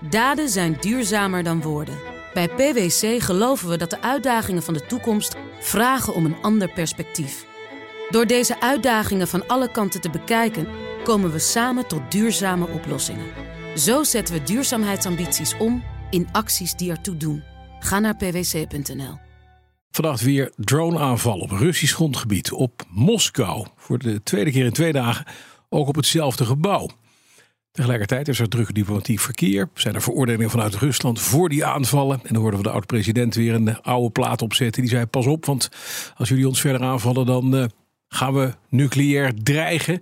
Daden zijn duurzamer dan woorden. Bij PwC geloven we dat de uitdagingen van de toekomst vragen om een ander perspectief. Door deze uitdagingen van alle kanten te bekijken, komen we samen tot duurzame oplossingen. Zo zetten we duurzaamheidsambities om in acties die ertoe doen. Ga naar pwc.nl. Vannacht weer droneaanval op Russisch grondgebied op Moskou. Voor de tweede keer in twee dagen ook op hetzelfde gebouw. Tegelijkertijd is er druk diplomatiek verkeer. Zijn er veroordelingen vanuit Rusland voor die aanvallen? En dan hoorden we de oud-president weer een oude plaat opzetten. Die zei: Pas op, want als jullie ons verder aanvallen, dan uh, gaan we nucleair dreigen.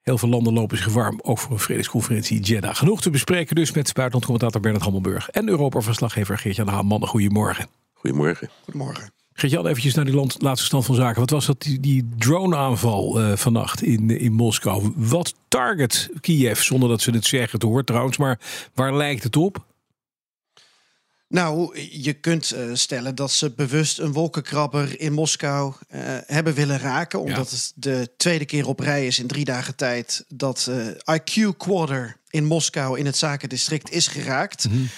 Heel veel landen lopen zich warm, ook voor een vredesconferentie in Jeddah. Genoeg te bespreken dus met buitenlandcommentator Bernard Hammelburg en Europa-verslaggever Geert-Jan Haan. Mannen, goedemorgen. Goedemorgen. Goedemorgen. Geert-Jan, eventjes naar die laatste stand van zaken. Wat was dat, die, die drone-aanval uh, vannacht in, in Moskou? Wat target Kiev, zonder dat ze het zeggen, het hoort trouwens, maar waar lijkt het op? Nou, je kunt uh, stellen dat ze bewust een wolkenkrabber in Moskou uh, hebben willen raken. Omdat ja. het de tweede keer op rij is in drie dagen tijd dat IQ Quarter in Moskou in het zakendistrict is geraakt. Mm -hmm.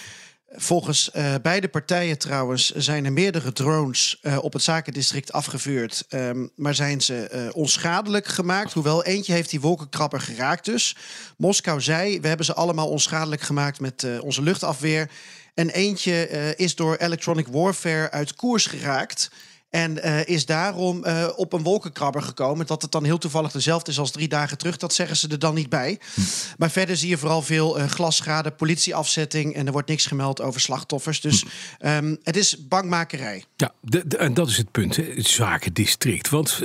Volgens uh, beide partijen trouwens zijn er meerdere drones uh, op het zakendistrict afgevuurd. Um, maar zijn ze uh, onschadelijk gemaakt. Hoewel eentje heeft die wolkenkrabber geraakt dus. Moskou zei, we hebben ze allemaal onschadelijk gemaakt met onze luchtafweer. En eentje is door electronic warfare uit koers geraakt. En uh, is daarom uh, op een wolkenkrabber gekomen. Dat het dan heel toevallig dezelfde is als drie dagen terug. Dat zeggen ze er dan niet bij. Hm. Maar verder zie je vooral veel uh, glasschade, politieafzetting. En er wordt niks gemeld over slachtoffers. Dus hm. um, het is bangmakerij. Ja, de, de, en dat is het punt. Hè. Het zakendistrict. Want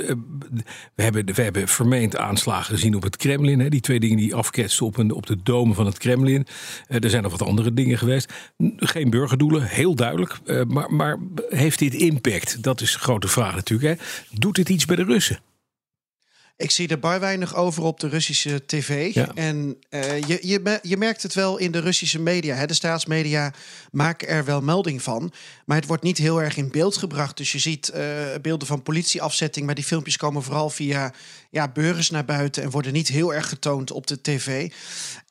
we, hebben, we hebben vermeend aanslagen gezien op het Kremlin. Hè. Die twee dingen die afketsten op, een, op de dome van het Kremlin. er zijn nog wat andere dingen geweest. Geen burgerdoelen, heel duidelijk. maar, maar heeft dit impact? Dat is grote vraag natuurlijk. Hè. Doet dit iets bij de Russen? Ik zie er bar weinig over op de Russische tv. Ja. En uh, je, je, je merkt het wel in de Russische media. Hè. De staatsmedia maken er wel melding van. Maar het wordt niet heel erg in beeld gebracht. Dus je ziet uh, beelden van politieafzetting. Maar die filmpjes komen vooral via ja, burgers naar buiten. En worden niet heel erg getoond op de tv.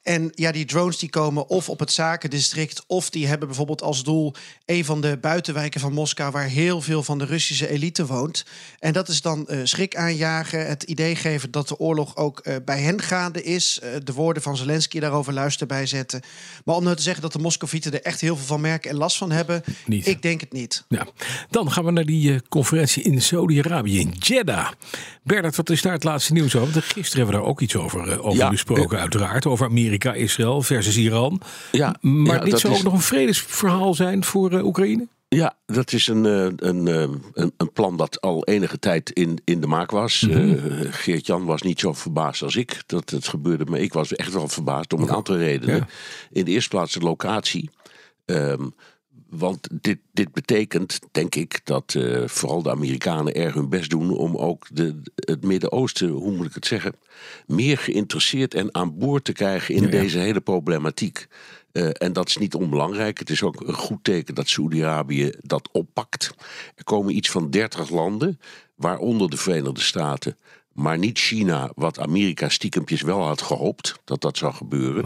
En ja, die drones die komen of op het zakendistrict, of die hebben bijvoorbeeld als doel een van de buitenwijken van Moskou, waar heel veel van de Russische elite woont. En dat is dan uh, schrik aanjagen, het idee geven dat de oorlog ook uh, bij hen gaande is. Uh, de woorden van Zelensky daarover luister bij zetten. Maar om nou te zeggen dat de Moscovieten er echt heel veel van merken en last van hebben, niet. ik denk het niet. Ja. Dan gaan we naar die conferentie in Saudi-Arabië, in Jeddah. Bernard, wat is daar het laatste nieuws over? Want gisteren hebben we daar ook iets over, over ja, besproken, uiteraard. Over Amerika, Israël versus Iran. Ja, maar ja, dit zou ook nog een vredesverhaal zijn voor uh, Oekraïne? Ja, dat is een, een, een, een, plan dat al enige tijd in, in de maak was. Mm -hmm. uh, Geert-Jan was niet zo verbaasd als ik dat het gebeurde. Maar ik was echt wel verbaasd om een aantal redenen. Ja. In de eerste plaats de locatie. Um, want dit, dit betekent, denk ik, dat uh, vooral de Amerikanen erg hun best doen om ook de, het Midden-Oosten, hoe moet ik het zeggen, meer geïnteresseerd en aan boord te krijgen in ja, ja. deze hele problematiek. Uh, en dat is niet onbelangrijk. Het is ook een goed teken dat Saoedi-Arabië dat oppakt. Er komen iets van 30 landen, waaronder de Verenigde Staten, maar niet China, wat Amerika stiekempjes wel had gehoopt dat dat zou gebeuren.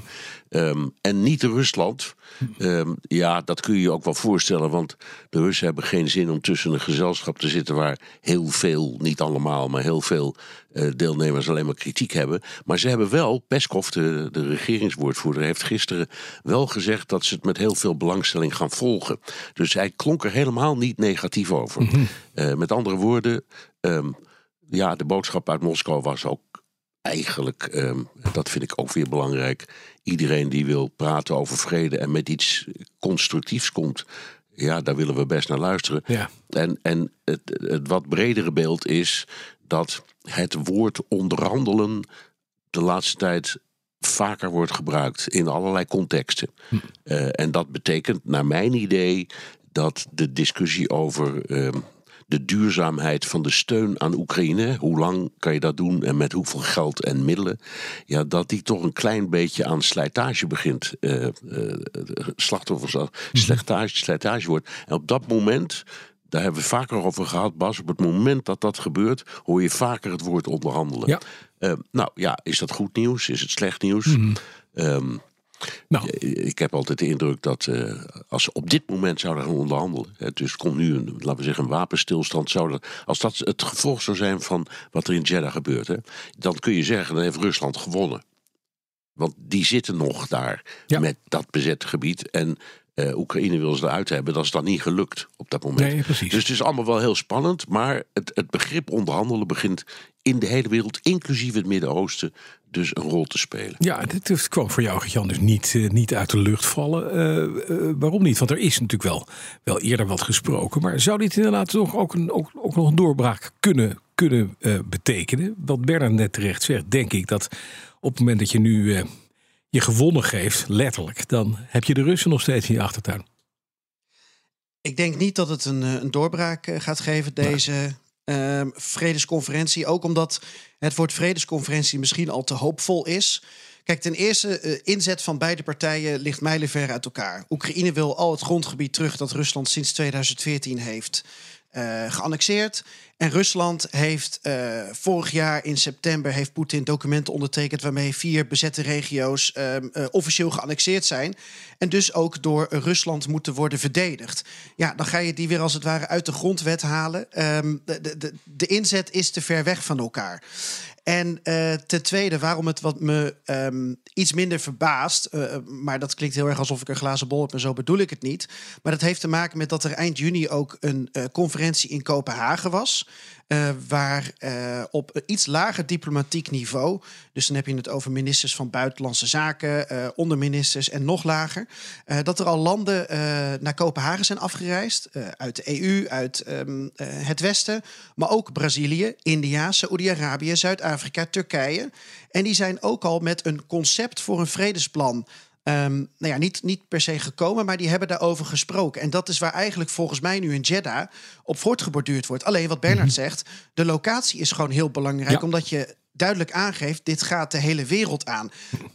Um, en niet Rusland. Um, ja, dat kun je je ook wel voorstellen, want de Russen hebben geen zin om tussen een gezelschap te zitten waar heel veel, niet allemaal, maar heel veel uh, deelnemers alleen maar kritiek hebben. Maar ze hebben wel, Peskov, de, de regeringswoordvoerder, heeft gisteren wel gezegd dat ze het met heel veel belangstelling gaan volgen. Dus hij klonk er helemaal niet negatief over. Mm -hmm. uh, met andere woorden. Um, ja, de boodschap uit Moskou was ook eigenlijk, um, dat vind ik ook weer belangrijk, iedereen die wil praten over vrede en met iets constructiefs komt, ja, daar willen we best naar luisteren. Ja. En, en het, het wat bredere beeld is dat het woord onderhandelen de laatste tijd vaker wordt gebruikt in allerlei contexten. Hm. Uh, en dat betekent, naar mijn idee, dat de discussie over um, de duurzaamheid van de steun aan Oekraïne. Hoe lang kan je dat doen en met hoeveel geld en middelen? Ja, dat die toch een klein beetje aan slijtage begint. Uh, uh, slachtoffers, slijtage, slijtage wordt. En op dat moment. Daar hebben we vaker over gehad, Bas. Op het moment dat dat gebeurt, hoor je vaker het woord onderhandelen. Ja. Uh, nou ja, is dat goed nieuws? Is het slecht nieuws? Mm um, Nou. Ik heb altijd de indruk dat uh, als ze op dit moment zouden gaan onderhandelen, hè, dus komt nu een, laten we zeggen, een wapenstilstand, zou als dat het gevolg zou zijn van wat er in Jeddah gebeurt, hè, dan kun je zeggen, dan heeft Rusland gewonnen. Want die zitten nog daar met dat bezette gebied. En uh, Oekraïne wil ze eruit hebben. Dat is dan niet gelukt op dat moment. Nee, precies. Dus het is allemaal wel heel spannend. Maar het, het begrip onderhandelen begint in de hele wereld, inclusief het Midden-Oosten, dus een rol te spelen. Ja, dit kwam voor jou, Jan, dus niet, uh, niet uit de lucht vallen. Uh, uh, waarom niet? Want er is natuurlijk wel, wel eerder wat gesproken. Maar zou dit inderdaad toch ook, een, ook, ook nog een doorbraak kunnen, kunnen betekenen? Wat Bernard net terecht zegt, denk ik dat op het moment dat je nu je gewonnen geeft, letterlijk, dan heb je de Russen nog steeds in je achtertuin. Ik denk niet dat het een, een doorbraak gaat geven, deze uh, vredesconferentie. Ook omdat het woord vredesconferentie misschien al te hoopvol is. Kijk, ten eerste, uh, inzet van beide partijen ligt mijlenver uit elkaar. Oekraïne wil al het grondgebied terug dat Rusland sinds 2014 heeft uh, geannexeerd. En Rusland heeft uh, vorig jaar in september heeft Poetin documenten ondertekend waarmee vier bezette regio's uh, uh, officieel geannexeerd zijn. En dus ook door Rusland moeten worden verdedigd. Ja, dan ga je die weer als het ware uit de grondwet halen. Um, de, de, de inzet is te ver weg van elkaar. En uh, ten tweede, waarom het wat me um, iets minder verbaast, uh, maar dat klinkt heel erg alsof ik een glazen bol heb en zo bedoel ik het niet. Maar dat heeft te maken met dat er eind juni ook een conferentie in Kopenhagen was. Uh, waar uh, op iets lager diplomatiek niveau, dus dan heb je het over ministers van Buitenlandse Zaken, uh, onderministers en nog lager, dat er al landen naar Kopenhagen zijn afgereisd, uit de EU, uit um, het Westen, maar ook Brazilië, India, Saoedi-Arabië, Zuid-Afrika, Turkije. En die zijn ook al met een concept voor een vredesplan nou ja, niet, niet per se gekomen, maar die hebben daarover gesproken. En dat is waar eigenlijk volgens mij nu in Jeddah op voortgeborduurd wordt. Alleen wat Bernard mm -hmm. zegt, de locatie is gewoon heel belangrijk, ja. omdat je duidelijk aangeeft, dit gaat de hele wereld aan.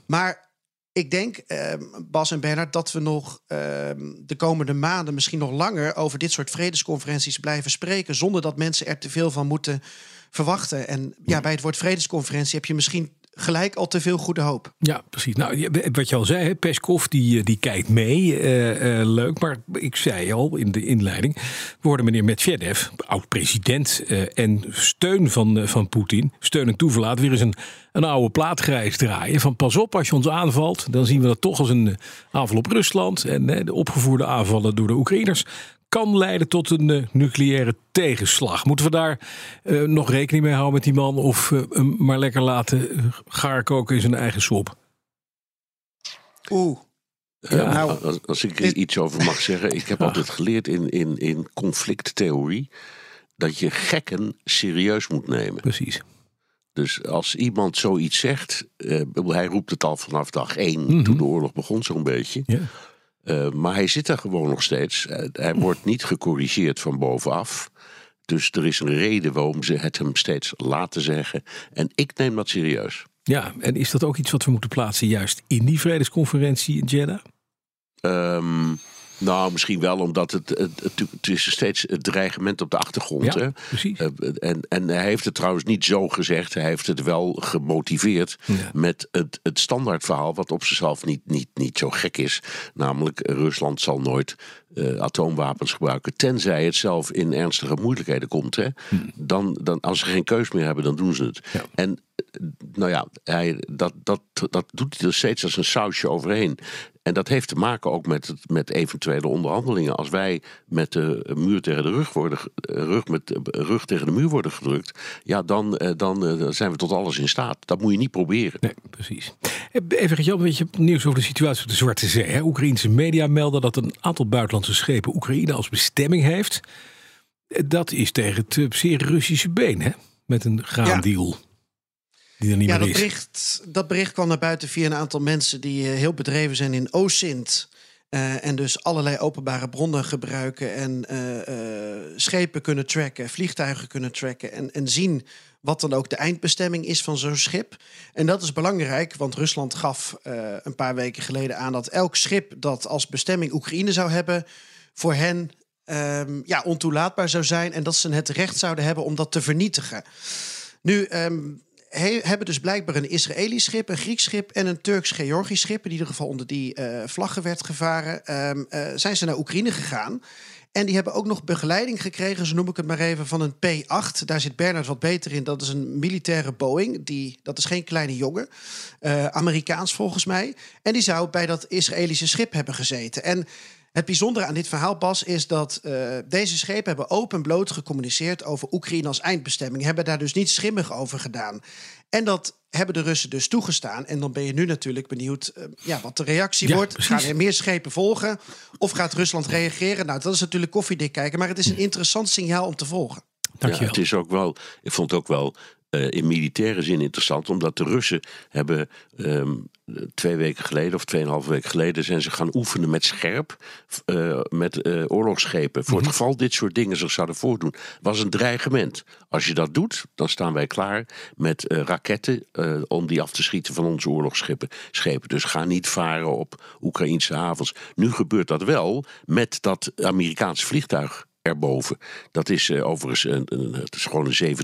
Maar ik denk, um, Bas en Bernard, dat we nog um, de komende maanden, misschien nog langer, over dit soort vredesconferenties blijven spreken, zonder dat mensen er te veel van moeten verwachten. En ja, bij het woord vredesconferentie heb je misschien gelijk al te veel goede hoop. Ja, precies. Nou, wat je al zei, Peskov die, die kijkt mee. Uh, uh, leuk, maar ik zei al in de inleiding... we worden meneer Medvedev, oud-president... En steun van, van Poetin, steun en toeverlaat... weer eens een, een oude plaatgrijs draaien. Van pas op, als je ons aanvalt... dan zien we dat toch als een aanval op Rusland... en de opgevoerde aanvallen door de Oekraïners kan leiden tot een uh, nucleaire tegenslag. Moeten we daar uh, nog rekening mee houden met die man of uh, hem maar lekker laten gaar koken in zijn eigen sop? Oeh. Ja, nou, als, als, ik er iets over mag zeggen, ik heb altijd geleerd in, in, in conflicttheorie dat je gekken serieus moet nemen. Precies. Dus als iemand zoiets zegt, hij roept het al vanaf dag één, mm -hmm. toen de oorlog begon zo'n beetje. Ja. Uh, maar hij zit er gewoon nog steeds. Uh, hij wordt niet gecorrigeerd van bovenaf. Dus er is een reden waarom ze het hem steeds laten zeggen. En ik neem dat serieus. Ja, en is dat ook iets wat we moeten plaatsen juist in die vredesconferentie in Jeddah? Um, nou, misschien wel omdat het, het, het, het, is steeds het dreigement op de achtergrond. Ja, hè? precies. Uh, en, en hij heeft het trouwens niet zo gezegd. Hij heeft het wel gemotiveerd ja. met het, het standaardverhaal... wat op zichzelf niet, niet, niet zo gek is. Namelijk, Rusland zal nooit uh, atoomwapens gebruiken... tenzij het zelf in ernstige moeilijkheden komt. Hè? Hm. Dan, dan, als ze geen keus meer hebben, dan doen ze het. Ja. En nou ja, hij, dat, dat, dat doet hij er steeds als een sausje overheen. En dat heeft te maken ook met, het, met eventuele onderhandelingen. Als wij met de muur tegen de rug worden, rug, met, rug tegen de muur worden gedrukt, ja, dan, dan zijn we tot alles in staat. Dat moet je niet proberen. Nee, precies. Even Jan, een beetje nieuws over de situatie op de Zwarte Zee. Oekraïense media melden dat een aantal buitenlandse schepen Oekraïne als bestemming heeft. Dat is tegen het zeer Russische been, hè? Met een graandeal. Ja. Die er niet ja, meer dat is. bericht, dat bericht kwam naar buiten via een aantal mensen die uh, heel bedreven zijn in OSINT. Uh, en dus allerlei openbare bronnen gebruiken en uh, schepen kunnen tracken, vliegtuigen kunnen tracken en, en zien wat dan ook de eindbestemming is van zo'n schip. En dat is belangrijk, want Rusland gaf een paar weken geleden aan dat elk schip dat als bestemming Oekraïne zou hebben, voor hen um, ja, ontoelaatbaar zou zijn en dat ze het recht zouden hebben om dat te vernietigen. Nu, um, hebben dus blijkbaar een Israëlisch schip, een Grieks schip en een Turks-Georgisch schip, in ieder geval onder die uh, vlaggen werd gevaren, ehm, eh, zijn ze naar Oekraïne gegaan. En die hebben ook nog begeleiding gekregen, zo noem ik het maar even, van een P-8. Daar zit Bernard wat beter in. Dat is een militaire Boeing. Die, dat is geen kleine jongen. Uh, Amerikaans volgens mij. En die zou bij dat Israëlische schip hebben gezeten. En het bijzondere aan dit verhaal, Bas, is dat uh, deze schepen hebben open bloot gecommuniceerd over Oekraïne als eindbestemming. Hebben daar dus niet schimmig over gedaan. En dat hebben de Russen dus toegestaan. En dan ben je nu natuurlijk benieuwd uh, ja, wat de reactie wordt. Gaan er meer schepen volgen? Of gaat Rusland reageren? Nou, dat is natuurlijk koffiedik kijken. Maar het is een interessant signaal om te volgen. Ja, het is ook wel, ik vond het ook wel uh, in militaire zin interessant, omdat de Russen hebben um, twee weken geleden of tweeënhalve weken geleden zijn ze gaan oefenen met scherp, uh, met uh, oorlogsschepen. Voor het mhm. geval dit soort dingen zich zouden voordoen, was een dreigement. Als je dat doet, dan staan wij klaar met raketten om die af te schieten van onze oorlogsschepen. Schepen. Dus ga niet varen op Oekraïnse havens. Nu gebeurt dat wel met dat Amerikaanse vliegtuig erboven. Dat is uh, overigens een, een, het is gewoon een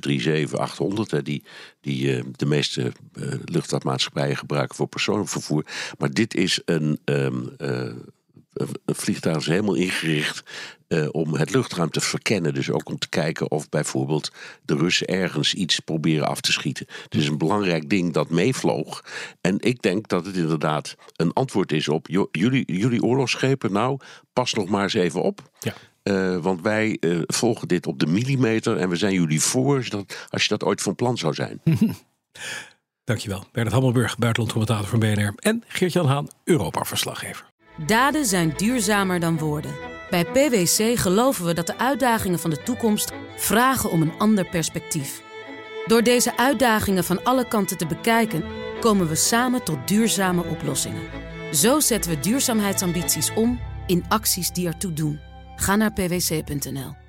737-800, hè, die, die uh, de meeste uh, luchtvaartmaatschappijen gebruiken voor persoonvervoer. Maar dit is een, um, een vliegtuig is helemaal ingericht om het luchtruim te verkennen. Dus ook om te kijken of bijvoorbeeld de Russen ergens iets proberen af te schieten. Het is een belangrijk ding dat meevloog. En ik denk dat het inderdaad een antwoord is op jullie, jullie oorlogsschepen. Nou, pas nog maar eens even op. Ja. Uh, want wij uh, volgen dit op de millimeter en we zijn jullie voor dat, als je dat ooit van plan zou zijn. Dankjewel. Bernard Hammelburg, buitenlandcommentator van BNR. En Geert-Jan Haan, Europa-verslaggever. Daden zijn duurzamer dan woorden. Bij PwC geloven we dat de uitdagingen van de toekomst vragen om een ander perspectief. Door deze uitdagingen van alle kanten te bekijken, komen we samen tot duurzame oplossingen. Zo zetten we duurzaamheidsambities om in acties die ertoe doen. Ga naar pwc.nl.